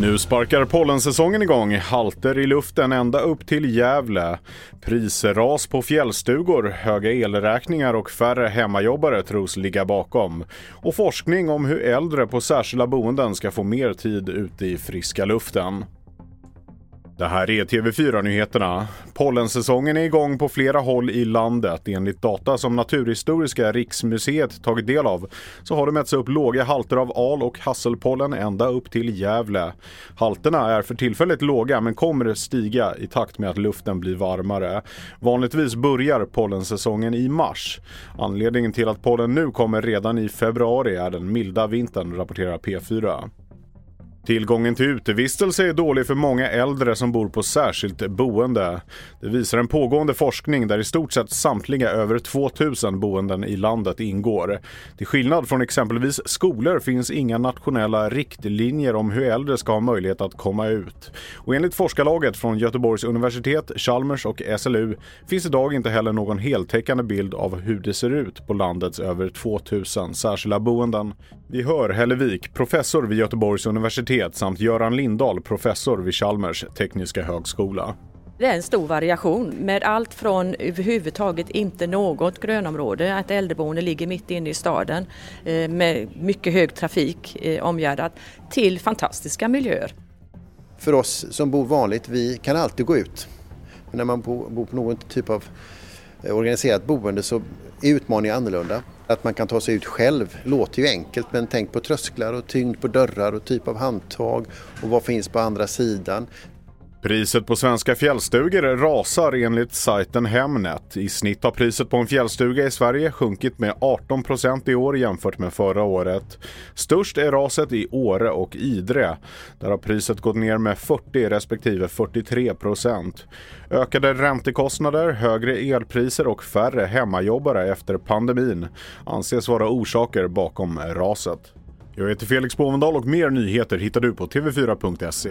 Nu sparkar pollensäsongen igång. Halter i luften ända upp till Gävle. Prisras på fjällstugor, höga elräkningar och färre hemmajobbare tros ligga bakom. Och forskning om hur äldre på särskilda boenden ska få mer tid ute i friska luften. Det här är TV4-nyheterna. Pollensäsongen är igång på flera håll i landet. Enligt data som Naturhistoriska riksmuseet tagit del av så har det mätts upp låga halter av al och hasselpollen ända upp till Gävle. Halterna är för tillfället låga men kommer stiga i takt med att luften blir varmare. Vanligtvis börjar pollensäsongen i mars. Anledningen till att pollen nu kommer redan i februari är den milda vintern, rapporterar P4. Tillgången till utevistelse är dålig för många äldre som bor på särskilt boende. Det visar en pågående forskning där i stort sett samtliga över 2000 boenden i landet ingår. Till skillnad från exempelvis skolor finns inga nationella riktlinjer om hur äldre ska ha möjlighet att komma ut. Och enligt forskarlaget från Göteborgs universitet, Chalmers och SLU finns idag inte heller någon heltäckande bild av hur det ser ut på landets över 2000 särskilda boenden. Vi hör Hellevik, professor vid Göteborgs universitet samt Göran Lindahl, professor vid Chalmers tekniska högskola. Det är en stor variation med allt från överhuvudtaget inte något grönområde, att äldreboende ligger mitt inne i staden eh, med mycket hög trafik eh, omgärdat, till fantastiska miljöer. För oss som bor vanligt, vi kan alltid gå ut. Men när man bor på någon typ av Eh, organiserat boende så är utmaningen annorlunda. Att man kan ta sig ut själv låter ju enkelt men tänk på trösklar och tyngd på dörrar och typ av handtag och vad finns på andra sidan. Priset på svenska fjällstugor rasar enligt sajten Hemnet. I snitt har priset på en fjällstuga i Sverige sjunkit med 18% i år jämfört med förra året. Störst är raset i Åre och Idre. Där har priset gått ner med 40 respektive 43%. Ökade räntekostnader, högre elpriser och färre hemmajobbare efter pandemin anses vara orsaker bakom raset. Jag heter Felix Bovendal och mer nyheter hittar du på tv4.se.